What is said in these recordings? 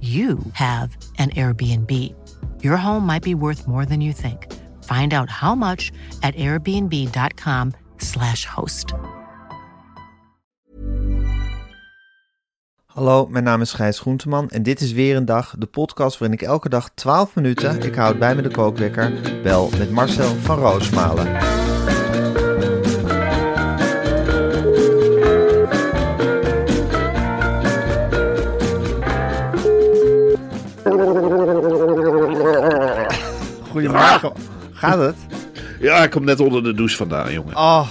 you have an Airbnb. Your home might be worth more than you think. Find out how much at airbnb.com/slash host. Hallo, mijn naam is Gijs Groenteman en dit is weer een dag, de podcast waarin ik elke dag 12 minuten, ik houd bij me de kookwekker, bel met Marcel van Roosmalen. Goedemorgen. Gaat het? Ja, ik kom net onder de douche vandaan, jongen. Oh,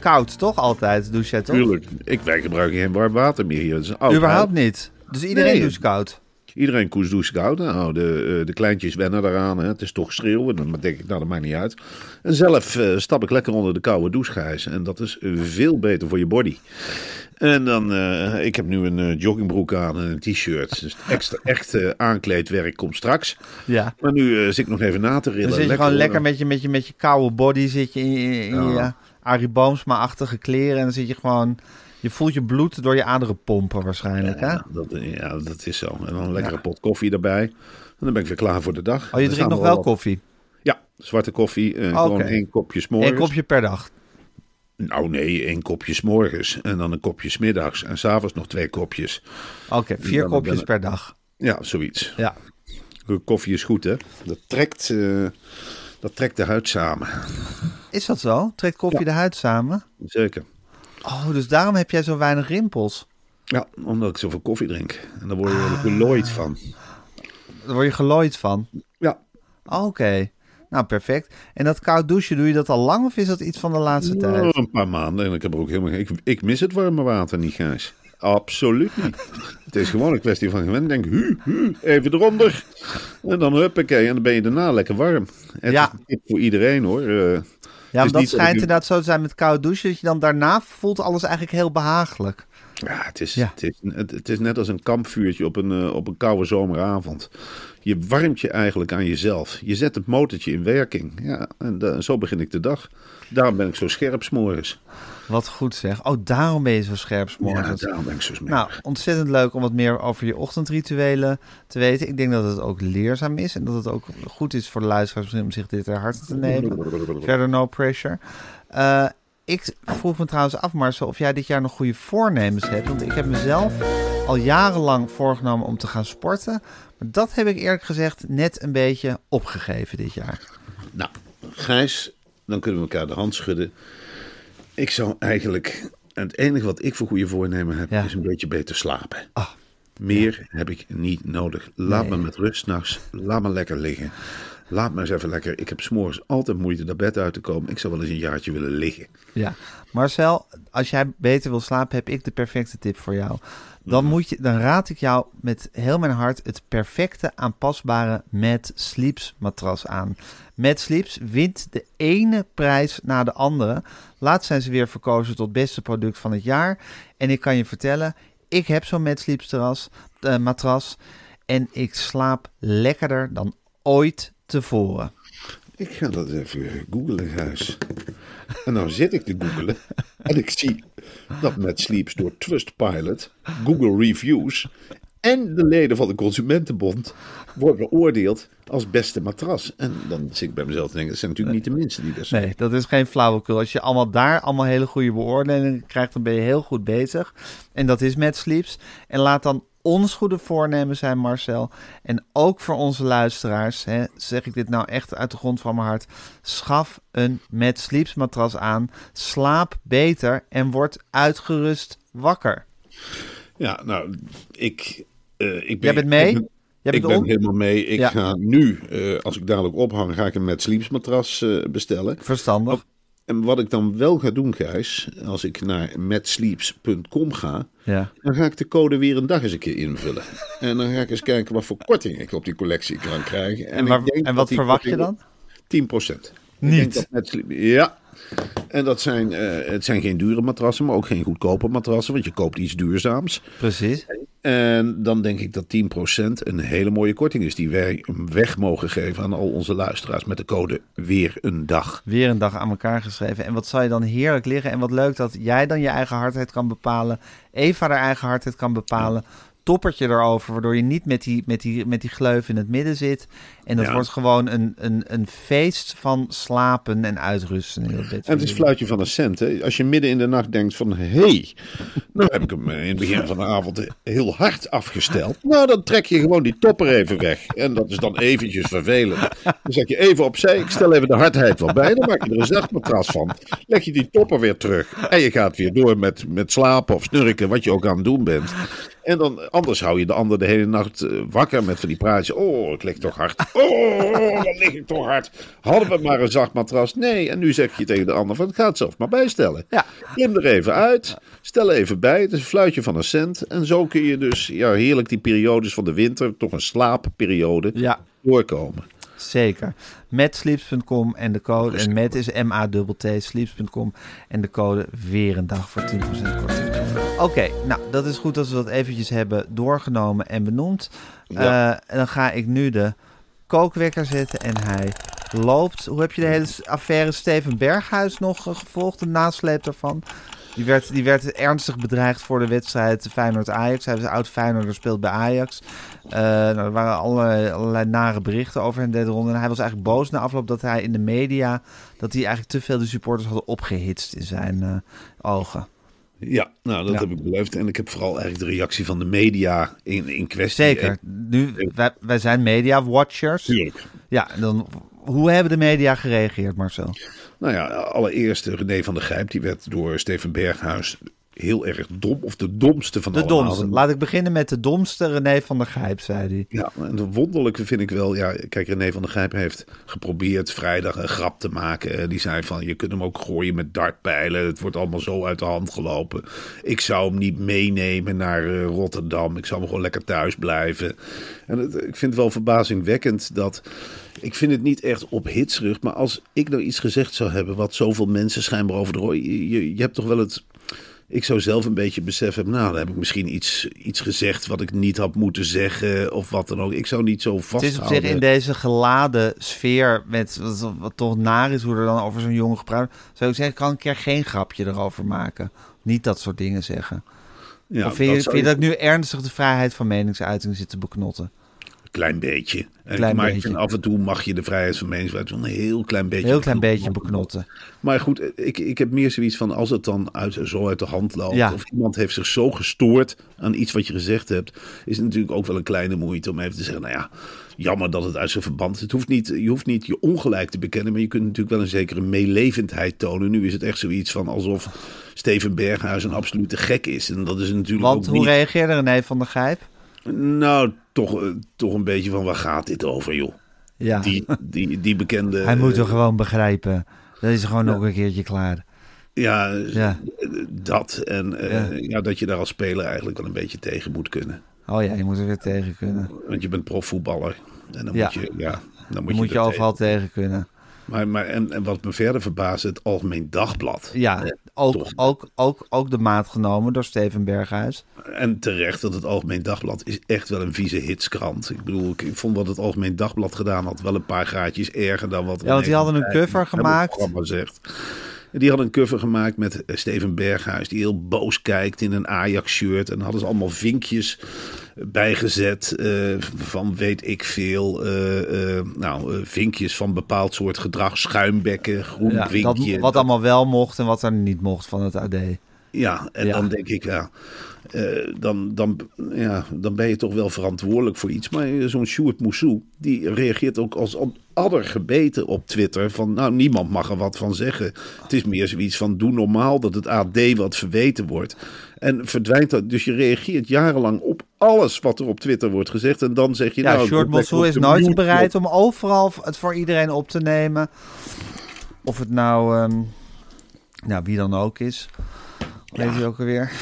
koud toch altijd, douche je toch? Tuurlijk. Ik, wij gebruiken geen warm water meer hier. Het is oud, Überhaupt niet. Dus iedereen Nee. doucht koud. Iedereen koest douche koud. Nou, de, eh, de kleintjes wennen eraan. Hè. Het is toch schreeuwen. Dan denk ik, nou, dat maakt niet uit. En zelf eh, stap ik lekker onder de koude douche, Gijs. En dat is veel beter voor je body. En dan, eh, ik heb nu een joggingbroek aan en een t-shirt. Dus extra, echt eh, aankleedwerk komt straks. Ja. Maar nu zit ik nog even na te rillen. Dan zit je gewoon hoor. lekker met je, met je, met je koude body zit je in, je- in je. Arie Boomsma-achtige kleren. En dan zit je gewoon... Je voelt je bloed door je aderen pompen waarschijnlijk, hè? Ja, dat, ja, dat is zo. En dan een lekkere pot koffie erbij. En dan ben ik weer klaar voor de dag. Oh, je drinkt nog wel koffie? Ja, zwarte koffie. Oké. Gewoon één kopje s'morgens. Eén kopje per dag? Nou nee, één kopje s'morgens. En dan een kopje s'middags. En s'avonds nog twee kopjes. Oké, vier dan kopjes per dag. Ja, zoiets. Ja. Koffie is goed, hè? Dat trekt, eh, dat trekt de huid samen. Is dat zo? Trekt koffie de huid samen? Zeker. Oh, dus daarom heb jij zo weinig rimpels. Ja, omdat ik zoveel koffie drink. En daar word je Ah. gelooid van. Daar word je gelooid van. Ja. Oké. Nou, perfect. En dat koud douchen, doe je dat al lang of is dat iets van de laatste tijd? Nou, een paar maanden. En ik heb er ook helemaal ik, ik mis het warme water niet, Gijs. Absoluut niet. het is gewoon een kwestie van gewend. Denk, hu, hu, even eronder. En dan huppakee. En dan ben je daarna lekker warm. Het Ja. is een tip voor iedereen hoor. Eh, Ja, maar is dat niet schijnt inderdaad zo te zijn met koud douchen, dat je dan daarna voelt alles eigenlijk heel behagelijk. Ja, het is, Ja. Het, is, het, het is net als een kampvuurtje op een, eh, op een koude zomeravond. Je warmt je eigenlijk aan jezelf. Je zet het motortje in werking. Ja, en da- zo begin ik de dag. Daarom ben ik zo scherp s'morgens. Wat goed zeg. Oh, daarom ben je zo scherp 's Ja, daarom ben ik zo. Nou, ontzettend leuk om wat meer over je ochtendrituelen te weten. Ik denk dat het ook leerzaam is en dat het ook goed is voor de luisteraars om zich dit ter harte te nemen. Verder no pressure. Eh, ik vroeg me trouwens af, Marcel, of jij dit jaar nog goede voornemens hebt. Want ik heb mezelf al jarenlang voorgenomen om te gaan sporten. Maar dat heb ik eerlijk gezegd net een beetje opgegeven dit jaar. Nou, Gijs, dan kunnen we elkaar de hand schudden. Ik zou eigenlijk... Het enige wat ik voor goede voornemen heb, Ja. is een beetje beter slapen. Ah. Meer heb ik niet nodig. Laat Nee. me met rust s'nachts. Laat me lekker liggen. Laat me eens even lekker... Ik heb s'morgens altijd moeite naar bed uit te komen. Ik zou wel eens een jaartje willen liggen. Ja, Marcel, als jij beter wil slapen, heb ik de perfecte tip voor jou. Dan, moet je, dan raad ik jou met heel mijn hart het perfecte aanpasbare Mad Sleeps matras aan. Mad Sleeps wint de ene prijs na de andere. Laatst zijn ze weer verkozen tot beste product van het jaar. En ik kan je vertellen, ik heb zo'n Mad Sleeps terras, eh, matras. En ik slaap lekkerder dan ooit tevoren. Ik ga dat even googlen, Gijs. En nou zit ik te googlen en ik zie dat met Sleeps door Trustpilot, Google Reviews en de leden van de Consumentenbond wordt beoordeeld als beste matras. En dan zit ik bij mezelf te denken, dat zijn natuurlijk niet de minste die dat zijn. Nee, dat is geen flauwekul. Als je allemaal daar allemaal hele goede beoordelingen krijgt, dan ben je heel goed bezig. En dat is met Sleeps. En laat dan ons goede voornemen zijn, Marcel. En ook voor onze luisteraars, hè, zeg ik dit nou echt uit de grond van mijn hart. Schaf een Sleeps matras aan. Slaap beter en word uitgerust wakker. Ja, nou, ik, eh, ik ben... Jij bent mee? Ik ik ben helemaal mee. Ik Ja. ga nu, eh, als ik dadelijk ophang, ga ik een sleepsmatras eh, bestellen. Verstandig. En wat ik dan wel ga doen, Gijs, als ik naar metsleeps.com ga, Ja. dan ga ik de code weer een dag eens een keer invullen. En dan ga ik eens kijken wat voor korting ik op die collectie kan krijgen. En, ik waar- denk en dat wat verwacht je dan? 10 procent. Niet. Ja. En dat zijn, eh, het zijn geen dure matrassen, maar ook geen goedkope matrassen, want je koopt iets duurzaams. Precies. En dan denk ik dat 10% een hele mooie korting is die wij weg mogen geven aan al onze luisteraars met de code weer een dag. Weer een dag aan elkaar geschreven. En wat zal je dan heerlijk liggen. En wat leuk dat jij dan je eigen hardheid kan bepalen. Eva haar eigen hardheid kan bepalen. Toppertje erover, waardoor je niet met die, met die, met die gleuf in het midden zit. En dat Ja. wordt gewoon een, een, een feest van slapen en uitrusten in het bed. En het is fluitje van een cent. Hè? Als je midden in de nacht denkt van... hé, hey, nou heb ik hem in het begin van de avond heel hard afgesteld. Nou, dan trek je gewoon die topper even weg. En dat is dan eventjes vervelend. Dan zet je even opzij. Ik stel even de hardheid wel bij. Dan maak je er een zacht matras van. Leg je die topper weer terug. En je gaat weer door met, met slapen of snurken. Wat je ook aan het doen bent. En dan, anders hou je de ander de hele nacht eh, wakker met van die praatjes. Oh, ik lig toch hard. Oh, wat lig ik toch hard. Hadden we maar een zacht matras? Nee, en nu zeg je tegen de ander van, het gaat zelf maar bijstellen. Ja. Klim er even uit, stel even bij, het is een fluitje van een cent. En zo kun je dus ja, heerlijk die periodes van de winter, toch een slaapperiode, Ja, doorkomen. zeker. Met sleeps.com en de code. En met is M-A-T-T, sleeps.com. En de code weer een dag voor 10% korting. Oké, nou, dat is goed dat we dat eventjes hebben doorgenomen en benoemd. Ja. Eh, en dan ga ik nu de kookwekker zetten en hij loopt. Hoe heb je de hele affaire Steven Berghuis nog eh, gevolgd, de nasleep daarvan? Die werd, die werd ernstig bedreigd voor de wedstrijd Feyenoord-Ajax. Hij was oud Feyenoorder, speelt bij Ajax. Eh, nou, er waren allerlei, nare berichten over hem deden ronde. En hij was eigenlijk boos na afloop dat hij in de media... dat hij eigenlijk te veel de supporters hadden opgehitst in zijn eh, ogen. Ja, nou dat Ja. heb ik beleefd. En ik heb vooral eigenlijk de reactie van de media in, in kwestie. Zeker. Nu, wij, wij zijn media-watchers. Tuurlijk. Ja, dan, hoe hebben de media gereageerd, Marcel? Nou ja, allereerst eh, René van der Gijp, die werd door Steven Berghuis heel erg dom, of de domste van De allemaal. domste. Laat ik beginnen met de domste René van der Gijp, zei hij. Ja, en het wonderlijke vind ik wel, ja, kijk, René van der Gijp heeft geprobeerd vrijdag een grap te maken. Eh, Die zei van, je kunt hem ook gooien met dartpijlen. Het wordt allemaal zo uit de hand gelopen. Ik zou hem niet meenemen naar eh, Rotterdam. Ik zou hem gewoon lekker thuis blijven. En het, ik vind het wel verbazingwekkend dat... Ik vind het niet echt op hitserig, maar als ik nou iets gezegd zou hebben... wat zoveel mensen schijnbaar over de je, je hebt toch wel het... Ik zou zelf een beetje beseffen hebben, nou, dan heb ik misschien iets, iets gezegd wat ik niet had moeten zeggen of wat dan ook. Ik zou niet zo Het is vasthouden. op zich in deze geladen sfeer, met wat, wat toch naar is, hoe er dan over zo'n jongen gepraat zou ik zeggen, kan ik er geen grapje erover maken. Niet dat soort dingen zeggen. Ja, of vind je, zou vind je dat ik nu ernstig de vrijheid van meningsuiting zit te beknotten? Klein beetje. En- Klein maar beetje. af en toe mag je de vrijheid van meningsuiting een heel klein beetje. Heel klein beknotten. beetje beknotten. Maar goed, ik, ik heb meer zoiets van als het dan uit, zo uit de hand loopt. Ja. Of iemand heeft zich zo gestoord aan iets wat je gezegd hebt. Is het natuurlijk ook wel een kleine moeite om even te zeggen. Nou ja, jammer dat het uit zijn verband is. Het hoeft niet, je hoeft niet je ongelijk te bekennen. Maar je kunt natuurlijk wel een zekere meelevendheid tonen. Nu is het echt zoiets van alsof Steven Berghuis een absolute gek is. En dat is natuurlijk Want ook hoe niet... reageerde René van der Gijp? Nou, toch, eh, toch een beetje van waar gaat dit over, joh? Ja, Die, die, die bekende... hij moet eh, er gewoon begrijpen. Dat is gewoon nog een keertje klaar. Ja, Ja. eh, dat. En eh, Ja. ja. dat je daar als speler eigenlijk wel een beetje tegen moet kunnen. Oh ja, je moet er weer tegen kunnen. Want je bent profvoetballer. En dan Ja. moet je, ja, dan moet Moet je, je er overal tegen kunnen. Maar, maar, en, en wat me verder verbaast, het Algemeen Dagblad. Ja, ook, toch. ook, ook, ook de maat genomen door Steven Berghuis. En terecht dat het Algemeen Dagblad is echt wel een vieze hitskrant. Ik bedoel, ik, ik vond wat het Algemeen Dagblad gedaan had wel een paar graadjes erger dan wat... Ja, want die hadden een cover gemaakt. zegt. Die hadden een cover gemaakt met eh, Steven Berghuis, die heel boos kijkt in een Ajax-shirt. En hadden ze allemaal vinkjes bijgezet eh, van weet ik veel. eh, nou, vinkjes van bepaald soort gedrag, schuimbekken, groen Ja, dat, vinkje. wat allemaal wel mocht en wat er niet mocht van het AD. Ja, en Ja. dan denk ik, ja, eh, dan, dan, ja, dan ben je toch wel verantwoordelijk voor iets. Maar zo'n Sjoerd Moussou, die reageert ook als adder gebeten op Twitter. Van, nou, niemand mag er wat van zeggen. Het is meer zoiets van, doe normaal dat het AD wat verweten wordt. En verdwijnt dat. Dus je reageert jarenlang op alles wat er op Twitter wordt gezegd. En dan zeg je, Ja, nou... Mossou op is nooit bereid om overal het voor iedereen op te nemen. Of het nou, ehm, nou wie dan ook is. Weet je ook alweer?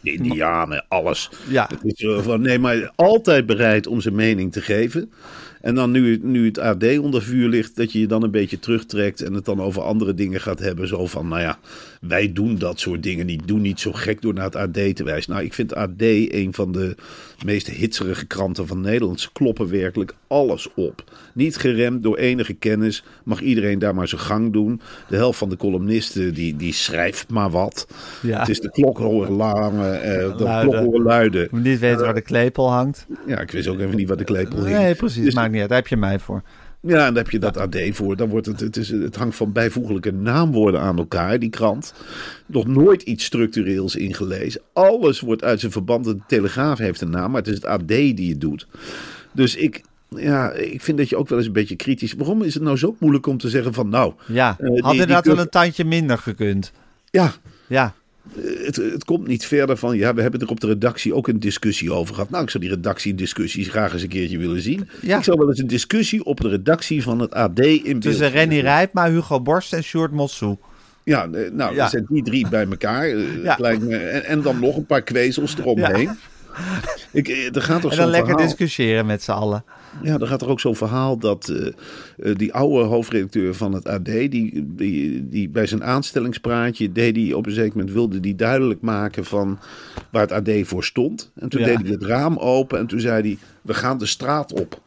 De Indianen, alles. Ja. Is van, nee, maar altijd bereid om zijn mening te geven. En dan nu, nu het AD onder vuur ligt, dat je je dan een beetje terugtrekt en het dan over andere dingen gaat hebben. Zo van, nou ja, wij doen dat soort dingen niet. Doe niet zo gek door naar het AD te wijzen. Nou, ik vind AD een van de meest hitserige kranten van Nederland. Ze kloppen werkelijk alles op. Niet geremd door enige kennis. Mag iedereen daar maar zijn gang doen. De helft van de columnisten die, die schrijft maar wat. Ja. Het is de klok horen langen, eh, de klok horen luiden. Niet weten waar de klepel hangt. Ja, ik wist ook even niet waar de klepel hing. Nee, precies. Dus- Maakt niet uit. Daar heb je mij voor. Ja, en daar heb je dat AD voor. Dan wordt het, het, is, het hangt van bijvoeglijke naamwoorden aan elkaar, die krant. Nog nooit iets structureels ingelezen. Alles wordt uit zijn verband. De Telegraaf heeft een naam, maar het is het AD die het doet. Dus ik, ja, ik vind dat je ook wel eens een beetje kritisch... Waarom is het nou zo moeilijk om te zeggen van... nou, Ja, die- had die inderdaad wel een tandje minder gekund. Ja, Ja, het, het komt niet verder van, ja, we hebben er op de redactie ook een discussie over gehad. Nou, ik zou die redactiediscussies graag eens een keertje willen zien. Ja. Ik zou wel eens een discussie op de redactie van het AD in tussen Renny zien. Rijpma, Hugo Borst en Sjoerd Mossou. Ja, eh, nou, Ja. er zijn die drie bij elkaar. eh, Ja. me, en, en dan nog een paar kwezels eromheen. Ik, er gaat toch En dan lekker verhaal, discussiëren met z'n allen. ja, er gaat er ook zo'n verhaal dat eh, eh, die oude hoofdredacteur van het AD, die, die, die bij zijn aanstellingspraatje deed hij op een zeker moment wilde die duidelijk maken van waar het AD voor stond. En toen Ja. deed hij het raam open en toen zei hij: we gaan de straat op.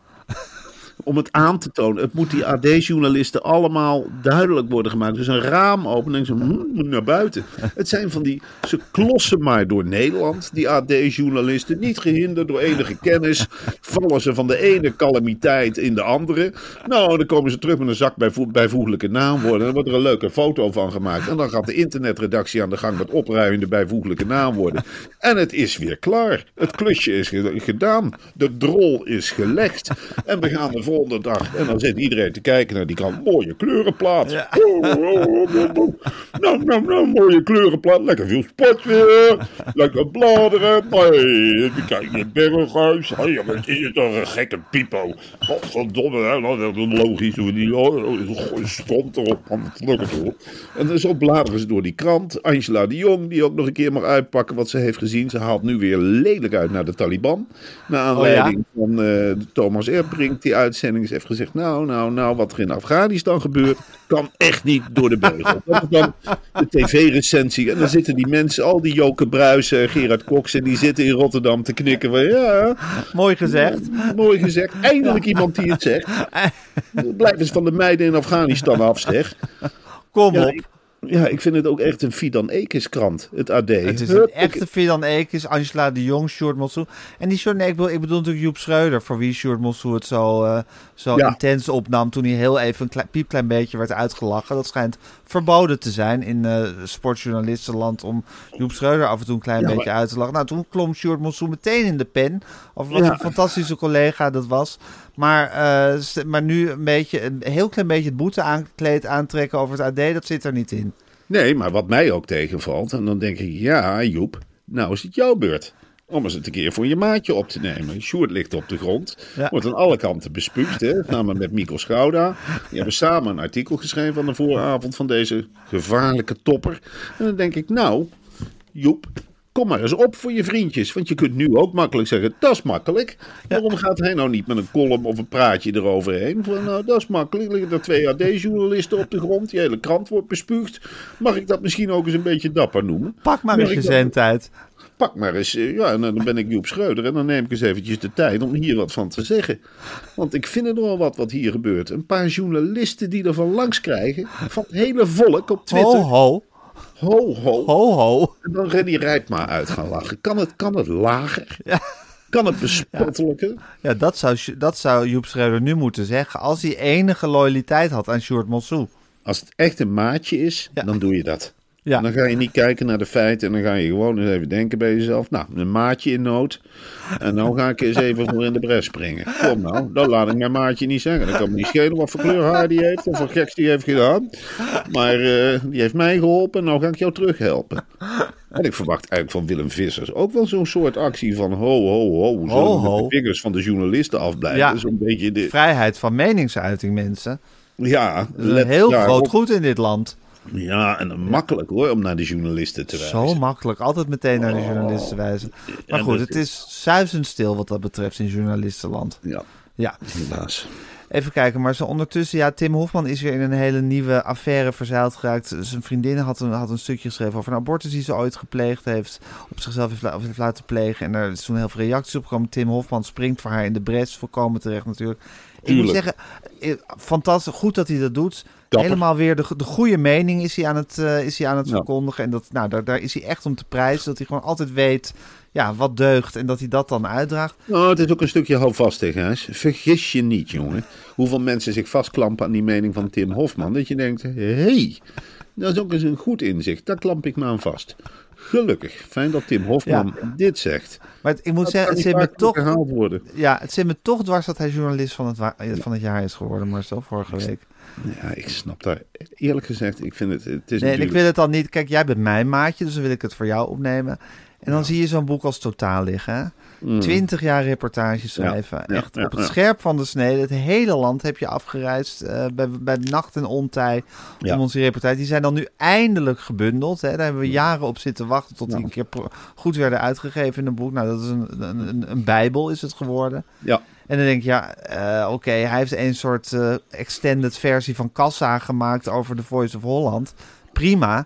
Om het aan te tonen. Het moet die AD-journalisten allemaal duidelijk worden gemaakt. Dus een raam open en zo hm, moet naar buiten. Het zijn van die, ze klossen maar door Nederland, die AD-journalisten. Niet gehinderd door enige kennis. Vallen ze van de ene calamiteit in de andere. Nou, dan komen ze terug met een zak bijvo- bijvoeglijke naamwoorden. Dan wordt er een leuke foto van gemaakt. En dan gaat de internetredactie aan de gang met opruimen de bijvoeglijke naamwoorden. En het is weer klaar. Het klusje is ge- gedaan. De drol is gelegd. En we gaan de volgende dag. En dan zit iedereen te kijken naar die kant. Mooie kleurenplaat. Oh, oh, oh, oh, oh. Nou, nou, nou, mooie kleurenplaat. Lekker veel sport weer. Lekker bladeren. Nee, kijk, je berghuis. Hey, wat is het toch een gekke pipo. Hè. Nou, dat is logisch. Hoe die, oh, oh, stond erop. En zo bladeren ze door die krant. Angela de Jong, die ook nog een keer mag uitpakken wat ze heeft gezien. Ze haalt nu weer lelijk uit naar de Taliban. Naar aanleiding van eh, Thomas Erbrink, die uitzending is heeft gezegd... nou, nou, nou, wat er in Afghanistan gebeurt... kan echt niet door de beugel. Dat is dan de tv-recensie. En dan zitten die mensen, al die Joke Bruisen, Gerard Cox... en die zitten in Rotterdam te knikken van... ja, Mooi gezegd. mooi gezegd. Eindelijk iemand die het zegt. Blijf eens van de meiden in Afghanistan af, zeg. Kom Ja, op. ik, ja, ik vind het ook echt een Fidan Ekis krant, het AD. Het is een echte Fidan Ekis, Angela de Jong, Sjoerd Mossou. En die Sjoerd, nee, ik bedoel, ik bedoel natuurlijk Joep Schreuder, voor wie Sjoerd Mossou het zo, eh, zo Ja. intens opnam toen hij heel even een klein, piepklein beetje werd uitgelachen. Dat schijnt verboden te zijn in eh sportjournalistenland om Joep Schreuder af en toe een klein Ja, beetje uit te lachen. Nou, toen klom Sjoerd Mossou meteen in de pen, of wat Ja. een fantastische collega dat was. Maar, eh, maar nu een beetje, een heel klein beetje het boete aankleed aantrekken over het AD, dat zit er niet in. Nee, maar wat mij ook tegenvalt, en dan denk ik, ja Joep, nou is het jouw beurt. Om eens een keer voor je maatje op te nemen. Sjoerd ligt op de grond. Ja. Wordt aan alle kanten bespuugd. Hè? Samen met Mico Schouda. Die hebben samen een artikel geschreven aan de vooravond van deze gevaarlijke topper. En dan denk ik, nou, Joep, kom maar eens op voor je vriendjes. Want je kunt nu ook makkelijk zeggen, dat is makkelijk. Waarom gaat hij nou niet met een column of een praatje eroverheen? Van, nou, dat is makkelijk. Liggen er twee AD-journalisten op de grond. Die hele krant wordt bespuugd. Mag ik dat misschien ook eens een beetje dapper noemen? Pak maar eens je dat- zendtijd. Pak maar eens, eh, ja, en dan ben ik Joep Schreuder en dan neem ik eens eventjes de tijd om hier wat van te zeggen. Want ik vind er wel wat wat hier gebeurt. Een paar journalisten die er van langs krijgen, van het hele volk op Twitter. Ho, ho, ho, ho. ho, ho. En dan Renny Rijpma uit gaan lachen. Kan het, kan het lager? Ja. Kan het bespottelijker? Ja, dat zou, dat zou Joep Schreuder nu moeten zeggen. Als hij enige loyaliteit had aan Sjoerd Mossou. Als het echt een maatje is, Ja. dan doe je dat. Ja. Dan ga je niet kijken naar de feiten en dan ga je gewoon eens even denken bij jezelf. Nou, een maatje in nood. En nou ga ik eens even voor in de bres springen. Kom nou, dat laat ik mijn maatje niet zeggen. Dan kan me niet schelen wat voor kleur haar die heeft of wat geks die heeft gedaan. Maar eh, die heeft mij geholpen en nou ga ik jou terughelpen. En ik verwacht eigenlijk van Willem Vissers ook wel zo'n soort actie van ho, ho, ho. Ho. de vingers van de journalisten afblijven? Ja. Zo'n beetje de... Vrijheid van meningsuiting, mensen. Ja, Dat is een heel groot goed in dit land. Ja, en makkelijk hoor, om naar de journalisten te wijzen. Zo makkelijk. Altijd meteen naar de journalisten wijzen. Maar goed, het is zuizenstil wat dat betreft in journalistenland. Ja, Ja, helaas. Even kijken. Maar zo ondertussen, ja, Tim Hofman is weer in een hele nieuwe affaire verzeild geraakt. Zijn vriendin had een, had een stukje geschreven over een abortus die ze ooit gepleegd heeft. Op zichzelf heeft, la- heeft laten plegen. En daar is toen heel veel reacties op gekomen. Tim Hofman springt voor haar in de bres. Volkomen terecht natuurlijk. Ik moet zeggen, eh, fantastisch. Goed dat hij dat doet. Dapper. Helemaal weer de, de goede mening is hij aan het, eh, is hij aan het Ja. verkondigen. En dat, nou, daar, daar is hij echt om te prijzen. Dat hij gewoon altijd weet ja, wat deugt. En dat hij dat dan uitdraagt. Nou, het is ook een stukje houvastig, Gijs. Vergis je niet, jongen. Hoeveel mensen zich vastklampen aan die mening van Tim Hofman. Dat je denkt, hé, hey, dat is ook eens een goed inzicht. Daar klamp ik me aan vast. Gelukkig. Fijn dat Tim Hofman dit zegt. Maar het- ik moet Dat zeggen, het zit me toch... worden. Ja, het zit me toch dwars dat hij journalist van het, eh, van het jaar is geworden, Marcel, vorige week. Ja, ik snap daar. Eerlijk gezegd, ik vind het. Het is Nee, ik wil het dan niet... Kijk, jij bent mijn maatje, dus dan wil ik het voor jou opnemen. En dan zie je zo'n boek als totaal liggen. hè? Twintig jaar reportages schrijven. Mm. Echt op het scherp van de snede. Het hele land heb je afgereisd eh, bij, bij nacht en ontij om onze reportage. Die zijn dan nu eindelijk gebundeld. Hè? Daar hebben we jaren op zitten wachten tot die een keer goed werden uitgegeven in een boek. Nou, dat is een, een, een, een bijbel is het geworden. Ja, En dan denk je, ja, eh, oké, hij heeft een soort eh, extended versie van Kassa gemaakt over The Voice of Holland. Prima.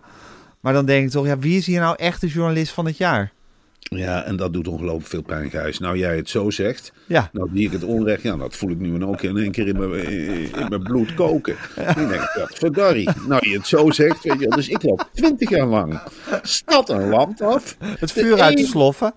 Maar dan denk ik toch, ja, wie is hier nou echt de journalist van het jaar? ja, en dat doet ongelooflijk veel pijn, Gijs. Nou, jij het zo zegt. Ja, Nou, die ik het onrecht, ja, dat voel ik nu ook in één keer in mijn, in mijn bloed koken. Ik denk, dat verdarrie. Nou, je het zo zegt, weet je wel. Dus ik loop twintig jaar lang stad en land af. het vuur uit de een- sloffen.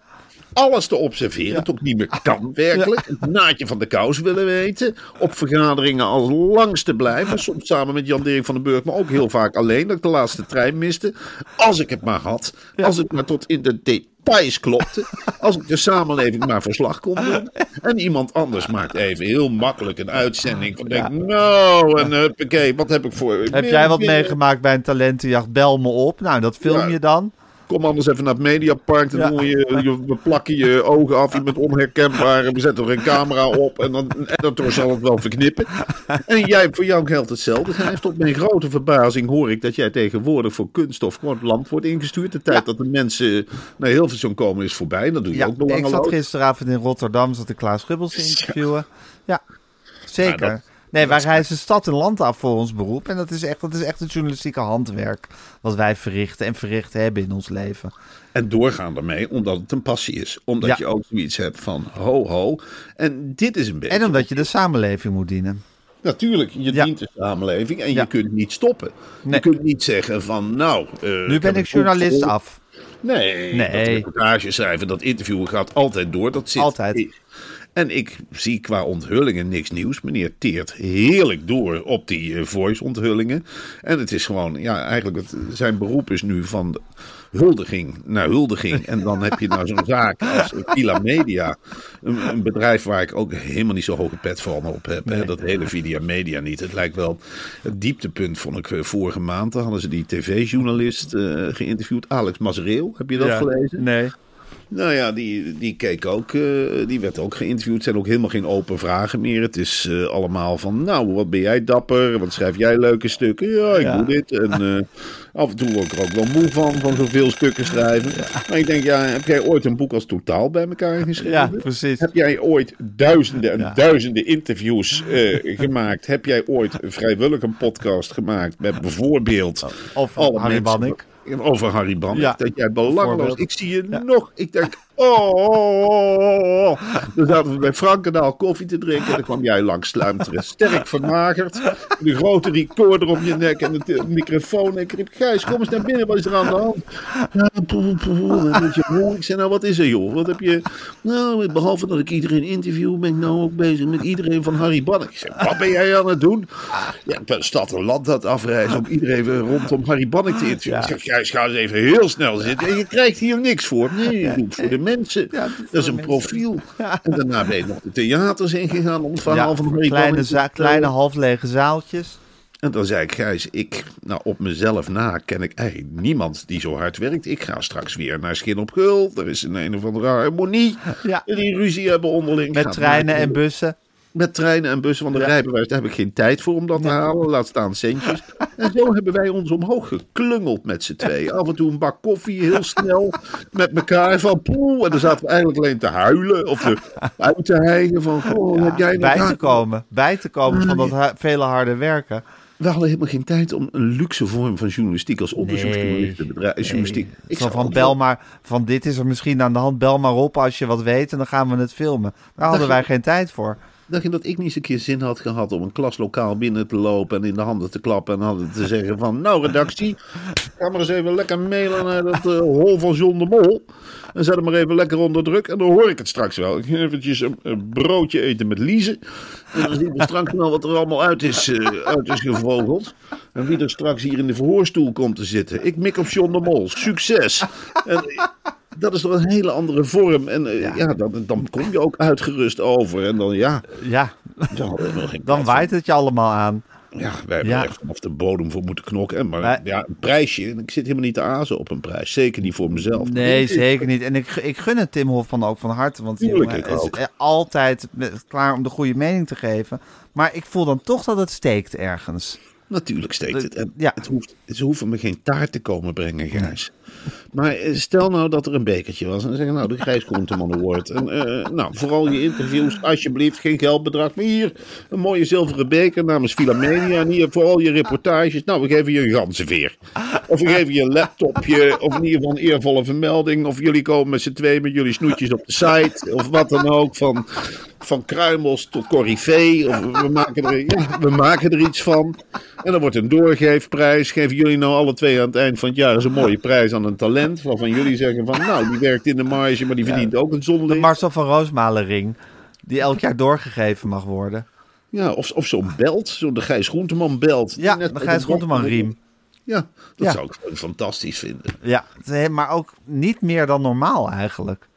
Alles te observeren, het ook niet meer kan werkelijk. Het naadje van de kous willen weten. Op vergaderingen als langs te blijven. Soms samen met Jan Dirk van den Burg, maar ook heel vaak alleen. Dat ik de laatste trein miste. Als ik het maar had. Als het maar tot in de details klopte. Als ik de samenleving maar verslag kon doen. En iemand anders maakt even heel makkelijk een uitzending. Van denk, nou, en huppakee, wat heb ik voor... Heb jij wat meegemaakt bij een talentenjacht? Bel me op. Nou, dat film Ja. je dan. Kom anders even naar het Mediapark. Dan doen we, je, je- we plakken je ogen af. Je bent onherkenbaar. En we zetten er een camera op. En dan en editor zal het wel verknippen. En jij, voor jou geldt hetzelfde. Hij heeft tot mijn grote verbazing hoor ik dat jij tegenwoordig voor kunststof gewoon het land wordt ingestuurd. De tijd dat de mensen naar Hilversum komen is voorbij. Dat doe je ook ik zat gisteravond in Rotterdam, zat ik Klaas Schubbels te interviewen. Ja, zeker. Nee, wij reizen stad en land af voor ons beroep. En dat is echt, dat is echt het journalistieke handwerk wat wij verrichten en verricht hebben in ons leven. En doorgaan ermee, omdat het een passie is. Omdat Ja. je ook zoiets hebt van ho ho. En dit is een beetje... En omdat je de samenleving moet dienen. Natuurlijk, je Ja. dient de samenleving en Ja. je kunt niet stoppen. Nee. Je kunt niet zeggen van nou... eh, Nu ben ik journalist af. Nee, Nee. dat reportage schrijven, dat interviewen gaat altijd door. Dat zit Altijd. En ik zie qua onthullingen niks nieuws. Meneer teert heerlijk door op die eh, voice-onthullingen. En het is gewoon, ja, eigenlijk het, zijn beroep is nu van huldiging naar huldiging. En dan heb je nou zo'n zaak als Kila Media. Een, een bedrijf waar ik ook helemaal niet zo hoge pet van op heb. Hè? Dat hele Vidia Media niet. Het lijkt wel het dieptepunt, vond ik eh, vorige maand. Dan hadden ze die tv-journalist eh, geïnterviewd, Alex Mazereel. Heb je dat Ja. gelezen? Nee. Nou ja, die, die keek ook, eh, die werd ook geïnterviewd. Het zijn ook helemaal geen open vragen meer. Het is eh, allemaal van, nou, wat ben jij dapper? Wat schrijf jij leuke stukken? Ja, ik Ja. doe dit. En eh, af en toe word ik er ook wel moe van, van zoveel stukken schrijven. Maar ik denk, ja, heb jij ooit een boek als totaal bij elkaar geschreven? Ja, precies. Heb jij ooit duizenden en Ja. duizenden interviews gemaakt? Heb jij ooit vrijwillig een podcast gemaakt met bijvoorbeeld... Of Harry mensen- Bannik. Over Harry. Ja, Dat jij bijvoorbeeld. Ik zie je Ja. nog... Ik denk, Oh, oh, oh, oh. Dan zaten we bij Frankendaal koffie te drinken. En dan kwam jij langs sluimteren. Sterk vermagerd. De grote recorder om je nek en de microfoon. En ik riep, Gijs, kom eens naar binnen. Wat is er aan de hand? Ik zei, nou, wat is er, joh? Wat heb je... Nou, behalve dat ik iedereen interview, ben ik nou ook bezig met iedereen van Harry Bannek. Ik zei, wat ben jij aan het doen? Ja, ik ben stad en land het afreizen om iedereen rondom Harry Bannek te interviewen. Ik zeg, Gijs, ga eens even heel snel zitten. En je krijgt hier niks voor. Nee, je doet voor de mensen. Ja, dat is de een mensen. profiel. En daarna ben je nog de theaters ingegaan om het verhaal Ja, van Harry kleine, za- vertellen. kleine half lege zaaltjes. En dan zei ik, Gijs, ik, nou op mezelf na ken ik eigenlijk niemand die zo hard werkt. Ik ga straks weer naar Schin op Gul. Er is een een of andere harmonie. Ja. Die ruzie hebben onderling. Met treinen en bussen. Met treinen en bussen van de Ja. rijbewijs. Daar heb ik geen tijd voor om dat te halen. Laat staan centjes. En zo hebben wij ons omhoog geklungeld met z'n tweeën. Af en toe een bak koffie, heel snel. Met elkaar van poeh. En dan zaten we eigenlijk alleen te huilen. Of te, uit te hijgen van, goh, heb jij bij nou- te komen. Bij te komen van dat ha- vele harde werken. We hadden helemaal geen tijd om een luxe vorm van journalistiek als onderzoeksjournalist te bedrijven. Ik van ook bel maar, van dit is er misschien aan de hand, bel maar op als je wat weet en dan gaan we het filmen. Daar hadden wij geen tijd voor. Dacht je dat ik niet eens een keer zin had gehad om een klaslokaal binnen te lopen en in de handen te klappen en hadden te zeggen van, nou redactie, ga maar eens even lekker mailen naar dat eh, hol van John de Mol. En zet hem maar even lekker onder druk en dan hoor ik het straks wel. Ik ga eventjes een, broodje eten met Lize. En dan zien we straks wel wat er allemaal uit is, eh, uit is gevogeld. En wie er straks hier in de verhoorstoel komt te zitten. Ik mik op John de Mol. Succes! En, dat is toch een hele andere vorm. En eh, ja, dan, dan kom je ook uitgerust over. En dan ja, Ja, dan, dan waait het je allemaal aan. Ja, wij hebben Ja. er echt vanaf de bodem voor moeten knokken. Maar ja, een prijsje. Ik zit helemaal niet te azen op een prijs. Zeker niet voor mezelf. Nee, zeker niet. En ik, ik gun het Tim Hofman ook van harte. Want Tuurlijk, ik is ook. altijd klaar om de goede mening te geven. Maar ik voel dan toch dat het steekt ergens. Natuurlijk steekt het. En Ja. het hoeft, ze hoeven me geen taart te komen brengen, Gijs. Maar eh, stel nou dat er een bekertje was. En dan zeggen nou, de Gijs Groenteman Award. En eh, nou, vooral je interviews, alsjeblieft, geen geldbedrag. Maar hier, een mooie zilveren beker namens Philomania. En hier vooral je reportages. Nou, we geven je een ganzenveer. Of we geven je een laptopje. Of in ieder geval een eervolle vermelding. Of jullie komen met z'n twee met jullie snoetjes op de site. Of wat dan ook. Van, van kruimels tot corrivee. We maken, er, we maken er iets van. En dan wordt een doorgeefprijs. Geven jullie nou alle twee aan het eind van het jaar eens een mooie prijs aan een talent. Waarvan jullie zeggen van nou, die werkt in de marge, maar die verdient ook een De zonlicht. Marcel van Roosmalen ring. Die elk jaar doorgegeven mag worden. Ja, of, of zo'n belt, zo'n de Gijs Groenteman belt. Ja, net de Gijs de Groenteman riem. Ja, dat Ja. zou ik fantastisch vinden. Ja, maar ook niet meer dan normaal eigenlijk.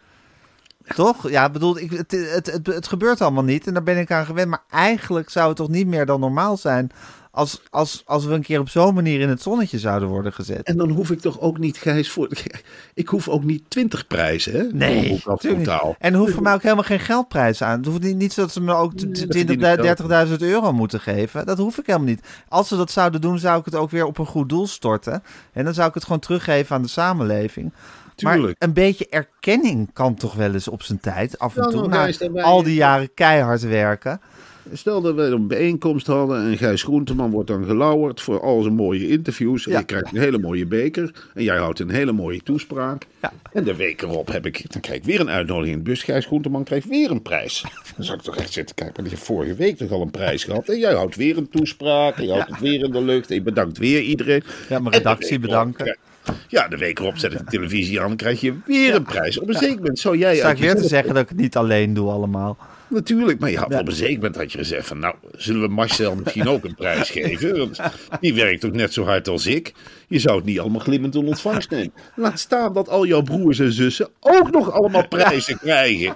Toch? Ja, bedoel, ik, het, het, het, het gebeurt allemaal niet en daar ben ik aan gewend. Maar eigenlijk zou het toch niet meer dan normaal zijn als, als, als we een keer op zo'n manier in het zonnetje zouden worden gezet. En dan hoef ik toch ook niet, Gijs, voor... Ik hoef ook niet twintig prijzen, hè? Nee, totaal. En hoeft voor mij ook helemaal geen geldprijs aan. Het hoeft niet, niet dat ze me ook t- Nee, dat 20, verdien ik 30.000 euro moeten geven. Dat hoef ik helemaal niet. Als ze dat zouden doen, zou ik het ook weer op een goed doel storten. En dan zou ik het gewoon teruggeven aan de samenleving. Maar Tuurlijk. een beetje erkenning kan toch wel eens op zijn tijd, af en Ja, toe. nou, Na al die jaren keihard werken. Stel dat we een bijeenkomst hadden en Gijs Groenteman wordt dan gelauwerd voor al zijn mooie interviews. En Ja. je krijgt een hele mooie beker en jij houdt een hele mooie toespraak. Ja. En de week erop heb ik, dan krijg ik weer een uitnodiging in de bus. Gijs Groenteman krijgt weer een prijs. Dan zou ik toch echt zitten kijken, maar heeft vorige week toch al een prijs gehad. En jij houdt weer een toespraak en je houdt het weer in de lucht. En je bedankt weer iedereen. Ja, mijn redactie bedanken. Ja, de week erop zet ik de televisie aan en krijg je weer een prijs. Op een zeker moment zou jij... Sta uit ik weer te zeggen dat ik het niet alleen doe allemaal. Natuurlijk, maar je had Ja. op een zeker moment had je gezegd van... nou, zullen we Marcel misschien ook een prijs geven? Want die werkt ook net zo hard als ik. Je zou het niet allemaal glimmend in ontvangst nemen. Laat staan dat al jouw broers en zussen ook nog allemaal prijzen krijgen.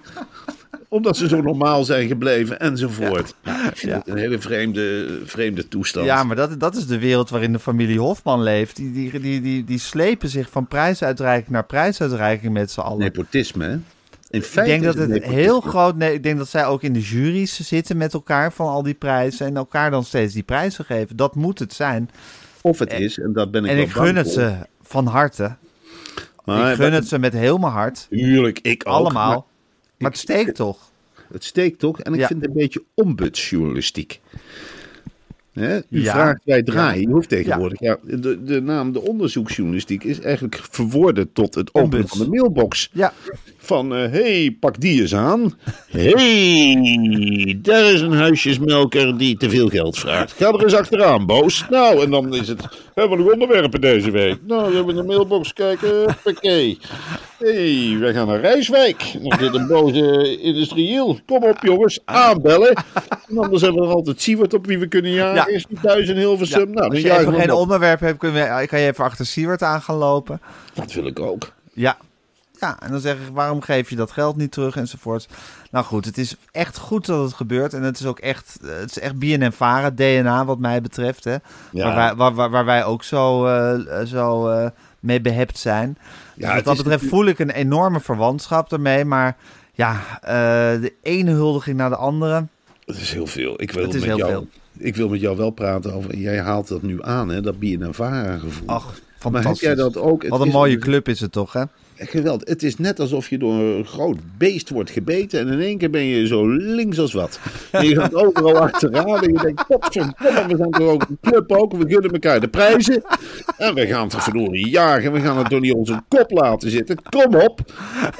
Omdat ze zo normaal zijn gebleven enzovoort. Ja, ik vind Ja. het een hele vreemde, vreemde toestand. Ja, maar dat, dat is de wereld waarin de familie Hofman leeft. Die, die, die, die, die slepen zich van prijsuitreiking naar prijsuitreiking met z'n allen. Nepotisme, hè? In ik denk dat het heel groot. Nee, ik denk dat zij ook in de juries zitten met elkaar van al die prijzen. En elkaar dan steeds die prijzen geven. Dat moet het zijn. Of het is, en dat ben ik En wel ik gun het ze van harte. Maar ik gun het ze met heel mijn hart. Tuurlijk, ik ook. Allemaal. maar Maar het steekt toch? Het steekt toch? En ik Ja. vind het een beetje ombudsjournalistiek. Hè? U Ja. vraagt, wij draaien. Je hoeft tegenwoordig. Ja. de, de naam de onderzoeksjournalistiek is eigenlijk verworden tot het openen van de mailbox. Ja, Van, hé, hey, pak die eens aan. Hé, hey, daar is een huisjesmelker die te veel geld vraagt. Ga er eens achteraan, boos. Nou, en dan is het, hebben we nog onderwerpen deze week? Nou, we hebben in de mailbox kijken. Hé, hey, wij gaan naar Rijswijk. Nog dit een boze industrieel. Kom op, jongens, aanbellen. En anders hebben we nog altijd Siewert op wie we kunnen jagen. Ja. Is die thuis in Hilversum? Nou, als je even we geen onderwerp hebt, kun je, kan je even achter Siewert aan gaan lopen. Dat wil ik ook. Ja. Ja, en dan zeg ik, waarom geef je dat geld niet terug enzovoort. Nou goed, het is echt goed dat het gebeurt. En het is ook echt, eh, het is echt BNN Vara, DNA wat mij betreft. Hè? Ja. Waar, wij, waar, waar, waar wij ook zo, eh, zo eh, mee behept zijn. Dus wat dat betreft voel ik een enorme verwantschap ermee. Maar ja, de ene huldiging naar de andere. Het is heel veel. Ik wil, Het is met heel jou, veel. ik wil met jou wel praten over. Jij haalt dat nu aan, hè? Dat BNNVARA gevoel. Ach, maar heb fantastisch. jij dat ook? Het Wat een mooie club is het toch, hè? Geweldig. Het is net alsof je door een groot beest wordt gebeten. En in één keer ben je zo links als wat. En je gaat overal achteraan. En je denkt, potverdomme, we zijn toch ook een club ook. We gunnen elkaar de prijzen. En we gaan toch verdorie jagen. We gaan het door niet onze kop laten zitten. Kom op.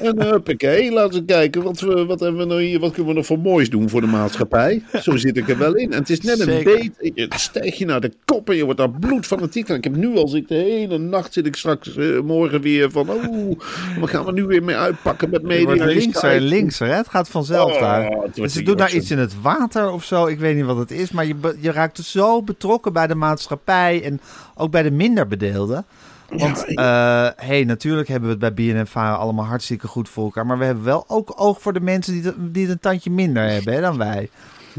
En uh, huppakee, laten we kijken. Wat, we, wat, hebben we nou hier, wat kunnen we nog voor moois doen voor de maatschappij? Zo zit ik er wel in. En het is net een Zeker. beet. Je stijg je naar de kop en je wordt daar bloedfanatiek. En ik heb nu al zit de hele nacht zit ik straks eh, morgen weer van. Oh, wat gaan we nu weer mee uitpakken met media? en linkser linkser, hè? Het gaat vanzelf Oh, daar. Dus ze doen daar iets in het water of zo. Ik weet niet wat het is. Maar je, je raakt zo betrokken bij de maatschappij. En ook bij de minderbedeelden. Want, eh hey, natuurlijk hebben we het bij BNNVARA allemaal hartstikke goed voor elkaar. Maar we hebben wel ook oog voor de mensen die het, die het een tandje minder hebben hè, dan wij.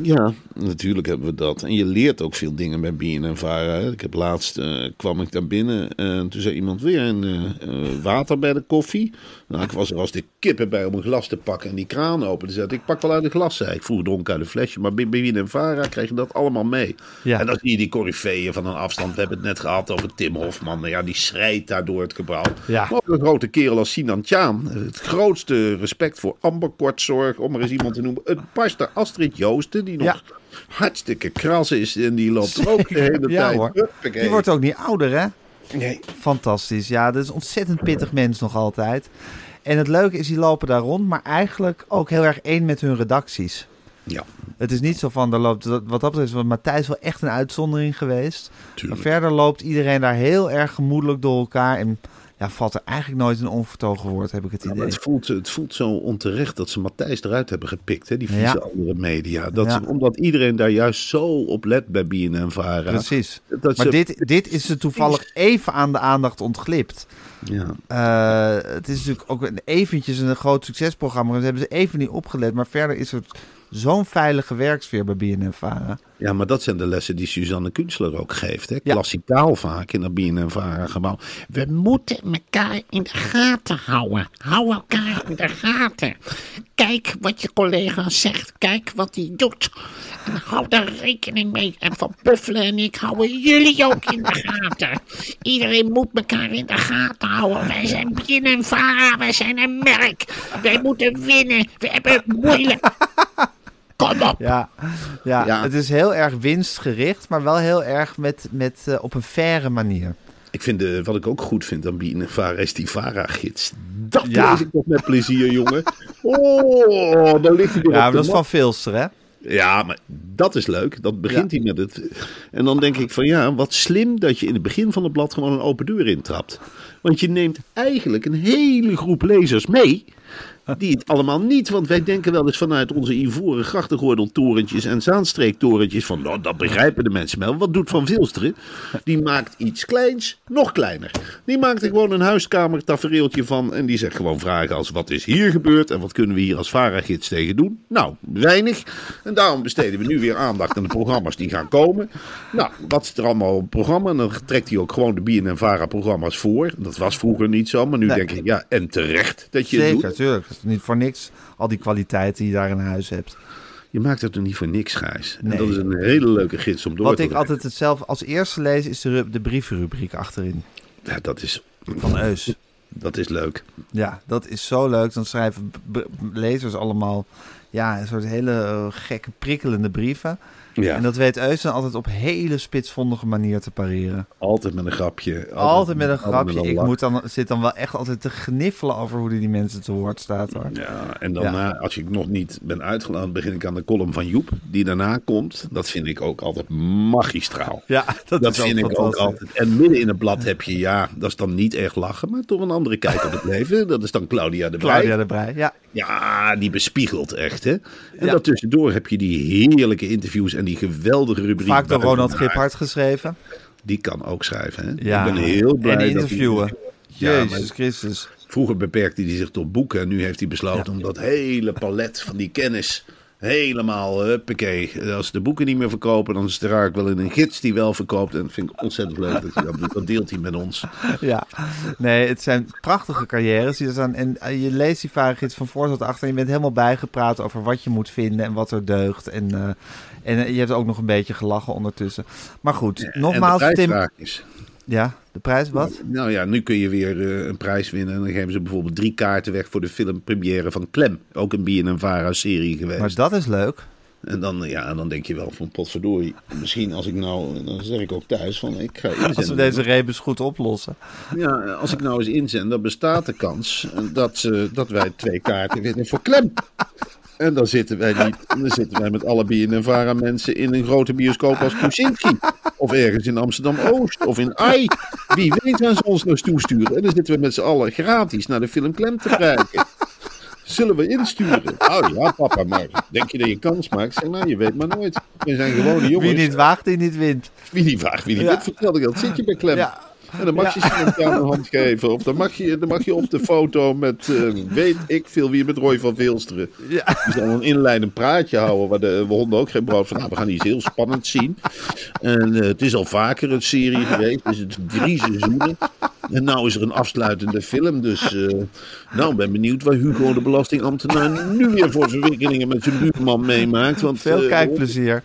Ja, natuurlijk hebben we dat. En je leert ook veel dingen bij BNNVARA. hè. Ik heb laatst, eh, kwam ik daar binnen en toen zei iemand weer een eh, eh, water bij de koffie. Nou, ik was er als de kippen bij om een glas te pakken en die kraan open te zetten. Ik pak wel uit een glas, zei ik. Vroeger dronk uit een flesje, maar bij BNNVARA krijg je dat allemaal mee. Ja. En dan zie je die coryfeeën van een afstand. We hebben het net gehad over Tim Hofman. Nou Ja, die schrijdt daar door het gebouw. Ja. Maar ook een grote kerel als Sinan Tjaan. Het grootste respect voor amberkortzorg, om er eens iemand te noemen. Een pastor Astrid Joosten, die nog Ja. hartstikke kras is. En die loopt ook de hele Ja tijd. hoor. Die wordt ook niet ouder, hè? Nee. Fantastisch. Ja, dat is een ontzettend pittig mens nog altijd. En het leuke is, die lopen daar rond, maar eigenlijk ook heel erg één met hun redacties. Ja, Het is niet zo van, er loopt, wat dat betreft is Matthijs wel echt een uitzondering geweest. tuurlijk. Maar verder loopt iedereen daar heel erg gemoedelijk door elkaar. En ja, valt er eigenlijk nooit een onvertogen woord, heb ik het idee. het, voelt, het voelt zo onterecht dat ze Matthijs eruit hebben gepikt, hè, die vieze Ja. andere media. Dat ze, omdat iedereen daar juist zo op let bij BNN-Vara. Precies. Dat Maar ze- dit, dit is er toevallig even aan de aandacht ontglipt. Ja. Eh, het is natuurlijk ook een, eventjes een groot succesprogramma. Daar hebben ze even niet opgelet. Maar verder is het zo'n veilige werksfeer bij BNN-Vara. Ja, maar dat zijn de lessen die Suzanne Kunstler ook geeft. Hè? Ja. Klassikaal vaak in dat BNN-Vara-gebouw. We moeten elkaar in de gaten houden. Hou elkaar in de gaten. Kijk wat je collega zegt. Kijk wat hij doet. En hou daar rekening mee. En Van Puffelen en ik houden jullie ook in de gaten. Iedereen moet elkaar in de gaten houden. Wij zijn BNN-Vara. Wij zijn een merk. Wij moeten winnen. We hebben het moeilijk. Kom op. Ja, ja, Ja. het is heel erg winstgericht, maar wel heel erg met, met, eh, op een faire manier. Ik vind, de, wat ik ook goed vind aan BNNVARA is die VARA-gids. Dat Ja. lees ik toch met plezier, jongen. Oh, dan ligt hij weer Ja, maar dat is van Vilster, hè? Ja, maar dat is leuk. Dat begint hij met het. En dan denk ik van ja, wat slim dat je in het begin van het blad gewoon een open deur intrapt. Want je neemt eigenlijk een hele groep lezers mee. Die het allemaal niet, want wij denken wel eens vanuit onze ivoren grachtengordeltorentjes en zaanstreektorentjes van, nou, dat begrijpen de mensen wel. Wat doet Van Vilsteren? Die maakt iets kleins nog kleiner. Die maakt er gewoon een huiskamertafereeltje van en die zegt gewoon vragen als, wat is hier gebeurd en wat kunnen we hier als VARA-gids tegen doen? Nou, weinig. En daarom besteden we nu weer aandacht aan de programma's die gaan komen. Nou, wat is er allemaal op het programma? En dan trekt hij ook gewoon de BNN-VARA-programma's voor. Dat was vroeger niet zo, maar nu Nee. denk ik, ja, en terecht dat je het Zeker, doet. natuurlijk. Niet voor niks al die kwaliteiten die je daar in huis hebt. Je maakt het er niet voor niks, Gijs. En Nee. dat is een hele leuke gids om door Wat te ik werken. altijd hetzelfde als eerste lees, is de, de brievenrubriek achterin. Ja, dat is, Van Eus. dat is leuk. Ja, dat is zo leuk. Dan schrijven lezers allemaal ja, een soort hele eh, gekke, prikkelende brieven. Ja, En dat weet Eusen altijd op hele spitsvondige manier te pareren. altijd met een grapje. Altijd, met een grapje. met een Ik moet dan, zit dan wel echt altijd te gniffelen over hoe die, die mensen te woord staat. Hoor. Ja, en daarna, als ik nog niet ben uitgeland, begin ik aan de column van Joep, die daarna komt. Dat vind ik ook altijd magistraal. Ja, dat, Dat is vind ik ook altijd. En midden in het blad heb je, ja, dat is dan niet echt lachen, maar toch een andere kijk op het leven. Dat is dan Claudia de Brij. Claudia de Brij, ja. Ja, die bespiegelt echt, hè. En Ja. daartussendoor heb je die heerlijke interviews en die geweldige rubriek. Vaak door Ronald. Giphart geschreven. Die kan ook schrijven, hè. Ja. Ik ben heel blij En dat interviewen. maar- Jezus Christus. Vroeger beperkte hij zich tot boeken en nu heeft hij besloten om dat hele palet van die kennis helemaal, huppakee. Als de boeken niet meer verkopen, dan draag ik wel in een gids die wel verkoopt. En dat vind ik ontzettend leuk dat hij dat doet. Dat deelt hij met ons. Ja, nee, het zijn prachtige carrières. die er staan. En eh, je leest die vaargids van voor tot achter. En je bent helemaal bijgepraat over wat je moet vinden en wat er deugt. En, eh, en eh, je hebt ook nog een beetje gelachen ondertussen. Maar goed, nogmaals, Tim. prijsvraagjes. Ja, de prijs wat? Nou ja, nu kun je weer eh, een prijs winnen. En dan geven ze bijvoorbeeld drie kaarten weg voor de filmpremière van Clem. Ook een BNNVARA-serie geweest. Maar dat is leuk. En dan, ja, dan denk je wel van potverdorie. Misschien als ik nou, dan zeg ik ook thuis van ik ga inzenden. Als we deze rebus goed oplossen. Ja, als ik nou eens inzend, dan bestaat de kans dat, ze dat wij twee kaarten winnen voor Klem. En dan zitten wij niet, dan zitten wij met alle BNNVARA mensen in een grote bioscoop als Kusinski. Of ergens in Amsterdam-Oost of in AI. Wie weet waar ze ons nou toesturen. En dan zitten we met z'n allen gratis naar de film Klem te kijken. Zullen we insturen? Oh ja, papa, maar denk je dat je kans maakt? Zeg nou, je weet maar nooit. We zijn gewone jongens. Wie niet waagt, die niet wint. Wie niet vraagt, wie niet Ja. weet, vertel ik dat. Zit je bij Klem? Ja. En dan mag je Samantha een hand geven. Of dan mag je, dan mag je op de foto met, eh, weet ik veel wie, met Roy van Veelsteren. Ja. Die zal een inleidend praatje houden waar de honden ook geen brood van. Nou, we gaan iets heel spannends zien. En eh, het is al vaker een serie geweest. Dus het is drie seizoenen. En nou is er een afsluitende film. Dus eh, nou, ik ben benieuwd waar Hugo de belastingambtenaar nu weer voor verwikkelingen met zijn buurman meemaakt. Want, Veel kijkplezier.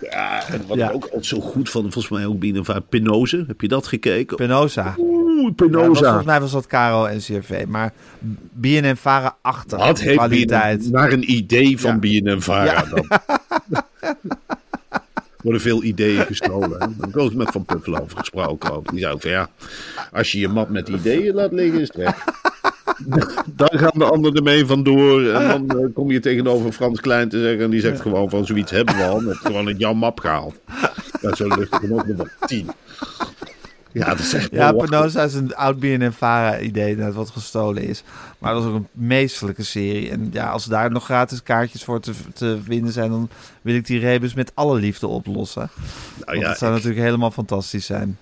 Ja, en wat Ja. ik ook altijd zo goed van, volgens mij ook binnen van Penose. Heb je dat gekeken? Penosa. Oeh, Ja, was- Penosa. volgens mij was dat Caro en CRV. Maar BNN varen achter heeft kwaliteit. BNN naar een idee van Ja. BNN-Vara Ja. dan. Er worden veel ideeën gestolen. Daar heb ik ook met Van Puffel over gesproken. Ook. Die zei ook van ja, als je je mat met ideeën laat liggen, is het weg. Dan gaan de anderen ermee vandoor. En dan eh, kom je tegenover Frans Klein te zeggen. En die zegt gewoon van zoiets hebben we al. Met gewoon het jouw map gehaald. Ja, zo lukt er nog wel tien. Ja, dat is echt Ja, Penosa is een oud BNN-Vara-idee dat wat gestolen is. Maar dat is ook een meestelijke serie. En ja, als daar nog gratis kaartjes voor te, te winnen zijn... dan wil ik die rebus met alle liefde oplossen. Nou Want ja, dat zou ik- natuurlijk helemaal fantastisch zijn.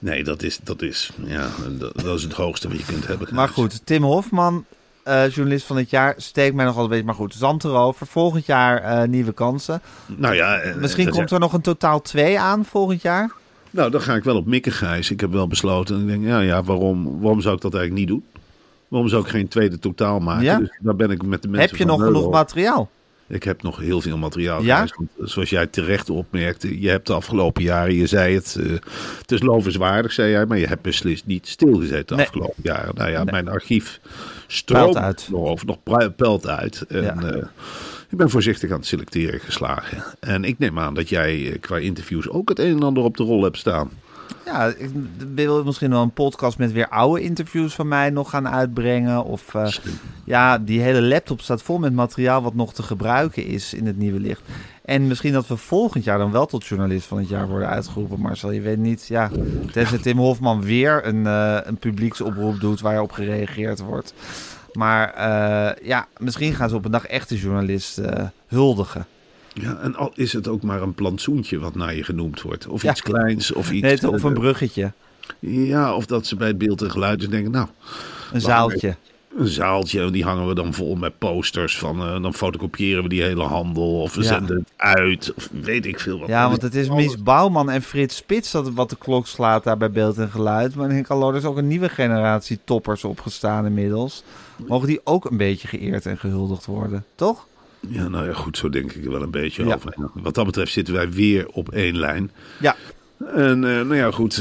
Nee, dat is, dat is, ja, dat, dat is het hoogste wat je kunt hebben. Maar goed, Tim Hofman, eh, journalist van het jaar, steekt mij nog altijd een beetje. Maar goed, zand erover. Volgend jaar eh, nieuwe kansen. Nou ja, eh, Misschien komt er nog een totaal twee aan volgend jaar. Nou, dan ga ik wel op mikken, Gijs. Ik heb wel besloten. Ik denk, ja, ja waarom, waarom zou ik dat eigenlijk niet doen? Waarom zou ik geen tweede totaal maken? Ja? Dus daar ben ik met de mensen Heb je nog genoeg materiaal? Ik heb nog heel veel materiaal. Ja? Want zoals jij terecht opmerkte, je hebt de afgelopen jaren, je zei het, eh, het is lovenswaardig, zei jij, maar je hebt beslist niet stilgezeten de Nee. afgelopen jaren. Nou ja, mijn archief stroomt uit. nog over, nog pelt uit. En, Ja. eh, ik ben voorzichtig aan het selecteren geslagen. En ik neem aan dat jij eh, qua interviews ook het een en ander op de rol hebt staan. Ja, ik wil misschien wel een podcast met weer oude interviews van mij nog gaan uitbrengen. Of eh, ja, die hele laptop staat vol met materiaal wat nog te gebruiken is in het nieuwe licht. En misschien dat we volgend jaar dan wel tot journalist van het jaar worden uitgeroepen. Marcel, je weet niet, ja, tenzij Tim Hofman weer een, eh, een publieksoproep doet waar op gereageerd wordt. Maar eh, ja, misschien gaan ze op een dag echte journalist eh, huldigen. Ja, en al is het ook maar een plantsoentje wat naar je genoemd wordt. Of Ja. iets kleins, of iets... Nee, of een eh, bruggetje, Ja, of dat ze bij het beeld en geluid dus denken, nou, een zaaltje. een zaaltje, en die hangen we dan vol met posters van, eh, dan fotocopiëren we die hele handel, of we Ja. zenden het uit, of weet ik veel wat. Ja, want het is Mies Bouwman en Frits Spits dat wat de klok slaat daar bij beeld en geluid. Maar ik hallo, er is ook een nieuwe generatie toppers opgestaan inmiddels. Mogen die ook een beetje geëerd en gehuldigd worden, toch? Ja, nou ja, goed, zo denk ik er wel een beetje Ja. over. Wat dat betreft zitten wij weer op één lijn. Ja, En eh, nou ja, goed.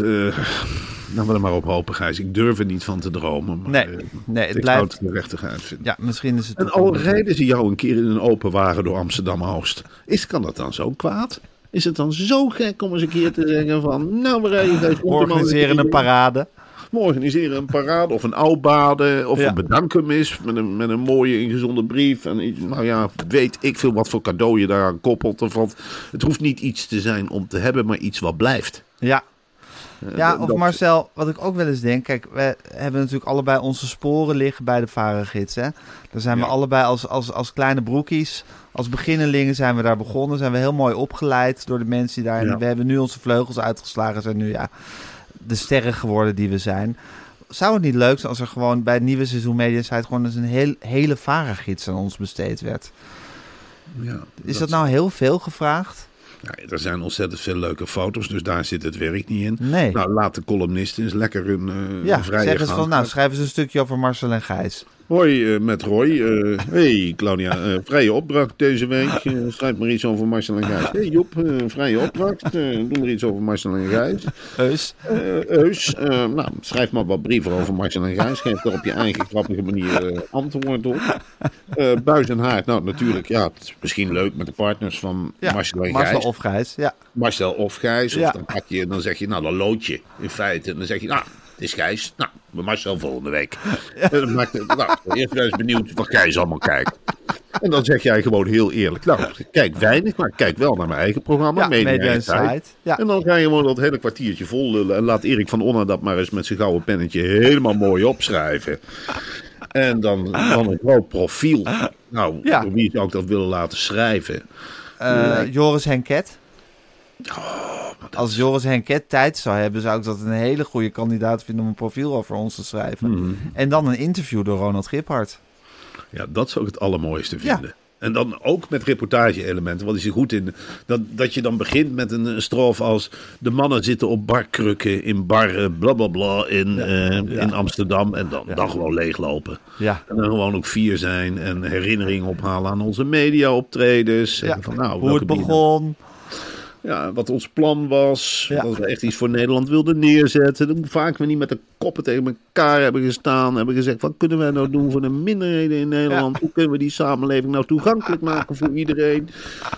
Nou, we er maar op hopen, Gijs. Ik durf er niet van te dromen. Maar, Nee, eh, nee, het ik blijft- zou het rechtig uitvinden. Ja, misschien is het... En al rijden ze jou een keer in een open wagen door Amsterdam-Oost. Is, kan dat dan zo kwaad? Is het dan zo gek om eens een keer te zeggen van... Nou, we rijden eens organiseren een parade. We organiseren een parade of een oudbaden of Ja. een bedankenmis met een, met een mooie ingezonde brief. En nou ja, weet ik veel wat voor cadeau je daaraan koppelt. Of wat. Het hoeft niet iets te zijn om te hebben, maar iets wat blijft. Ja. Ja, dat- of Marcel, wat ik ook wel eens denk. Kijk, we hebben natuurlijk allebei onze sporen liggen bij de varengids. Hè? Daar zijn we Ja. allebei als, als, als kleine broekies. Als beginnelingen zijn we daar begonnen. Zijn we heel mooi opgeleid door de mensen die daar. Ja. We hebben nu onze vleugels uitgeslagen. Zijn nu ja, de sterren geworden die we zijn. Zou het niet leuk zijn als er gewoon bij het nieuwe seizoen Media Site gewoon eens een heel, hele varengids aan ons besteed werd? Ja, Is dat, nou heel veel gevraagd? Ja, er zijn ontzettend veel leuke foto's, dus daar zit het werk niet in. Nee. Nou, laat de columnisten eens lekker een, eh, ja, vrije zeg eens van, nou, schrijf eens een stukje over Marcel en Gijs. Hoi, eh, met Roy. Eh, hey, Claudia. eh, vrije opdracht deze week. Schrijf maar iets over Marcel en Gijs. Hey Joep, vrije opdracht. Doe maar iets over Marcel en Gijs. Heus. Eus, eh, nou, schrijf maar wat brieven over Marcel en Gijs. Geef er op je eigen grappige manier antwoord op. Buis en Haard, nou natuurlijk, ja, het is misschien leuk met de partners van Ja, Marcel en Marcel Gijs. of Gijs, ja. Marcel of Gijs. Of Ja. dan, pak je, dan zeg je, nou, dan lood je in feite. En dan zeg je, nou, is Gijs. Nou, bij Marcel volgende week. En dan maakt het, nou, eerst eens benieuwd wat Gijs allemaal kijkt. En dan zeg jij gewoon heel eerlijk, nou, kijk weinig, maar ik kijk wel naar mijn eigen programma. Ja, Media ja. En dan ga je gewoon dat hele kwartiertje vol lullen. En laat Erik van Onna dat maar eens met zijn gouden pennetje helemaal mooi opschrijven. En dan, dan een groot profiel. Nou, Ja. wie zou ik dat willen laten schrijven? Eh, Joris Henket. Oh, Als Joris Henket tijd zou hebben, zou ik dat een hele goede kandidaat vinden om een profiel over ons te schrijven. Mhm. En dan een interview door Ronald Giphart. Ja, dat zou ik het allermooiste Ja. vinden. En dan ook met reportage-elementen. Wat is er goed in? Dat, dat je dan begint met een, een strofe als... De mannen zitten op barkrukken in barren, bla bla bla, in, eh, in Amsterdam. En dan, dan gewoon leeglopen. Ja. En dan gewoon ook vier zijn en herinneringen ophalen aan onze media-optredens. Ja. Van, nou, Hoe het bieden- begon. Ja, wat ons plan was. Ja. Dat we echt iets voor Nederland wilden neerzetten. Hoe vaak we niet met de koppen tegen elkaar hebben gestaan. Hebben gezegd, wat kunnen wij nou doen voor de minderheden in Nederland? Hoe kunnen we die samenleving nou toegankelijk maken voor iedereen?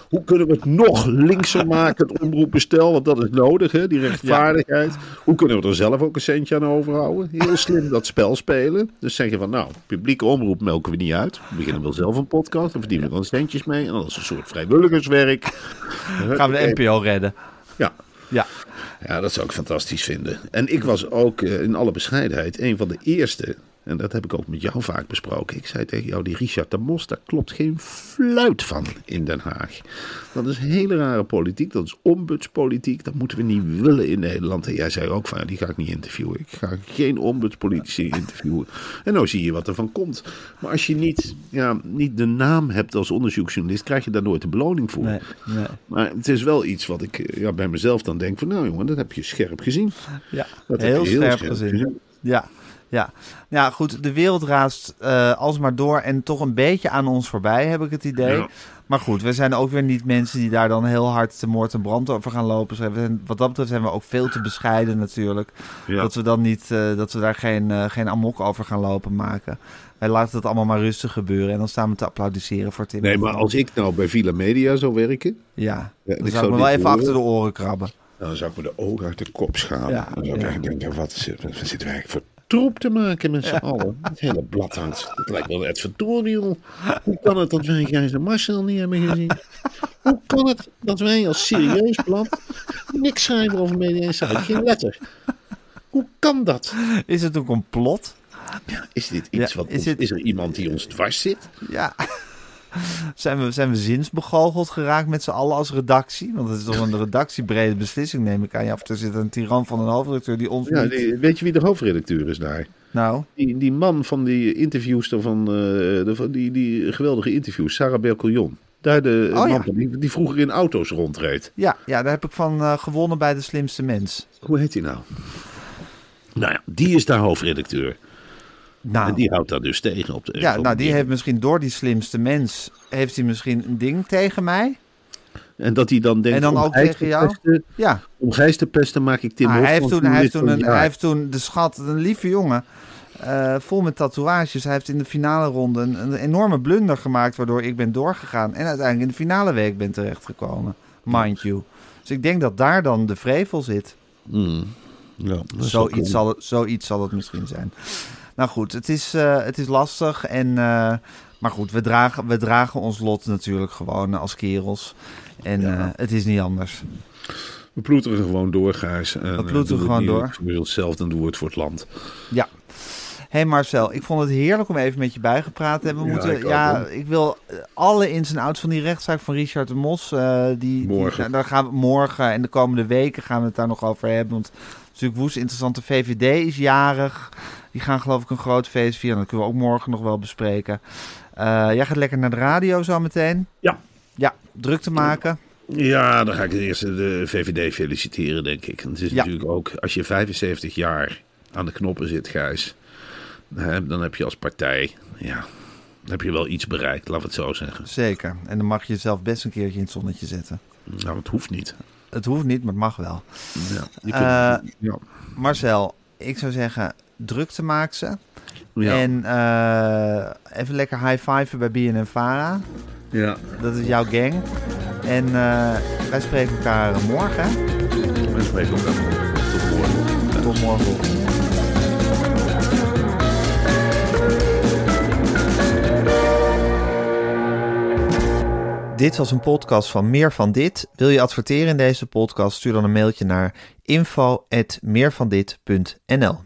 Hoe kunnen we het nog linkser maken, het omroepbestel? Want dat is nodig, hè? die rechtvaardigheid. Hoe kunnen we er zelf ook een centje aan overhouden? Heel slim dat spel spelen. Dus zeg je van, nou, publieke omroep melken we niet uit. We beginnen wel zelf een podcast. Dan verdienen we dan centjes mee. En dat is een soort vrijwilligerswerk. Gaan we de NPO redden. Ja, Ja. ja, dat zou ik fantastisch vinden. En ik was ook eh, in alle bescheidenheid een van de eerste. En dat heb ik ook met jou vaak besproken. Ik zei tegen jou, die Richard de Mos, daar klopt geen fluit van in Den Haag. Dat is hele rare politiek. Dat is ombudspolitiek. Dat moeten we niet willen in Nederland. En jij zei ook van, die ga ik niet interviewen. Ik ga geen ombudspolitici interviewen. En nou zie je wat er van komt. Maar als je niet, ja, niet de naam hebt als onderzoeksjournalist, krijg je daar nooit de beloning voor. Nee, nee. Maar het is wel iets wat ik eh, ja, bij mezelf dan denk van... nou jongen, dat heb je scherp gezien. Ja, Dat heel, je heel scherp scherp gezien. gezien. Ja, ja. Ja, goed, de wereld raast eh, alsmaar door en toch een beetje aan ons voorbij, heb ik het idee. Ja. Maar goed, we zijn ook weer niet mensen die daar dan heel hard te moord en brand over gaan lopen. Zijn- Wat dat betreft zijn we ook veel te bescheiden natuurlijk. Ja. Dat we dan niet, eh, dat we daar geen, eh, geen amok over gaan lopen maken. Wij laten het allemaal maar rustig gebeuren en dan staan we te applaudisseren voor Tim. Nee, maar als ik nou bij Villa Media zou werken... Ja, Ja, dan zou ik zou me wel even horen. achter de oren krabben. dan zou ik me de ogen uit de kop schalen. Ja, dan zou ik ja. echt denken, wat, wat zitten we eigenlijk voor troep te maken met z'n allen? Het hele blad hangt. Het lijkt wel een advertorial. Hoe kan het dat wij Gijs en Marcel niet hebben gezien? Hoe kan het dat wij als serieus blad niks schrijven over Media Insight? Geen letter. Hoe kan dat? Is het een complot? Is dit iets Ja, wat is ons- dit- is er iemand die ons dwars zit? Ja. Zijn we, zijn we zinsbegoocheld geraakt met z'n allen als redactie? Want het is toch een redactiebrede beslissing, neem ik aan. Ja, of er zit een tiran van een hoofdredacteur die ons Ja, niet... die- weet je wie de hoofdredacteur is daar? Nou, Die, die man van die interviewster van, eh, de, van die, die geweldige interviews, Sarah Bercoljon. Daar de Oh, ja. man van die, die vroeger in auto's rondreed. ja, ja daar heb ik van eh, gewonnen bij De Slimste Mens. Hoe heet die nou? Nou ja, die is daar hoofdredacteur. En Nou, die houdt daar dus tegen op de ja, nou, die heeft misschien door Die Slimste Mens... heeft hij misschien een ding tegen mij? En dat hij dan denkt, En dan ook tegen te jou? pesten- Ja. om Gijs te pesten maak ik Tim Ah, hij, heeft toen, hij, heeft toen een, hij heeft toen de schat, een lieve jongen, eh, vol met tatoeages. Hij heeft in de finale ronde een, een enorme blunder gemaakt, waardoor ik ben doorgegaan. En uiteindelijk in de finale week ben terechtgekomen. Mind you. Dus ik denk dat daar dan de vrevel zit. Mm. Ja, Zoiets zal, het, zoiets zal het misschien zijn. Nou goed, het is, eh, het is lastig. En, eh, maar goed, we dragen, we dragen ons lot natuurlijk gewoon als kerels. En Ja. eh, het is niet anders. We ploeteren gewoon door, Gijs. We ploeteren gewoon door. Onszelf, dan doen we het voor het land. Ja. hey Marcel, ik vond het heerlijk om even met je bijgepraat te hebben. We Ja, moeten, ik ja, ik wil alle ins en outs van die rechtszaak van Richard de Mos. die, die, Morgen. nou, daar gaan we morgen en de komende weken gaan we het daar nog over hebben. Want natuurlijk woest interessant. De VVD is jarig. Die gaan geloof ik een groot feest vieren. Dat kunnen we ook morgen nog wel bespreken. Eh, jij gaat lekker naar de radio zo meteen. Ja. Ja, druk te maken. Ja, dan ga ik eerst de VVD feliciteren, denk ik. Het is Ja. natuurlijk ook, als je 75 jaar aan de knoppen zit, Gijs, dan heb je als partij, ja, dan heb je wel iets bereikt, laten we het zo zeggen. Zeker. En dan mag je jezelf best een keertje in het zonnetje zetten. Nou, het hoeft niet. Het hoeft niet, maar het mag wel. Ja, Eh, ja. Marcel, ik zou zeggen, druk te maken ze. Ja. En eh, even lekker high five bij BNN Vara. ja, Dat is jouw gang. En eh, wij spreken elkaar morgen. hè? we spreken elkaar morgen. Tot morgen. Tot morgen. Dit was een podcast van Meer van Dit. Wil je adverteren in deze podcast? Stuur dan een mailtje naar info@meervandit.nl.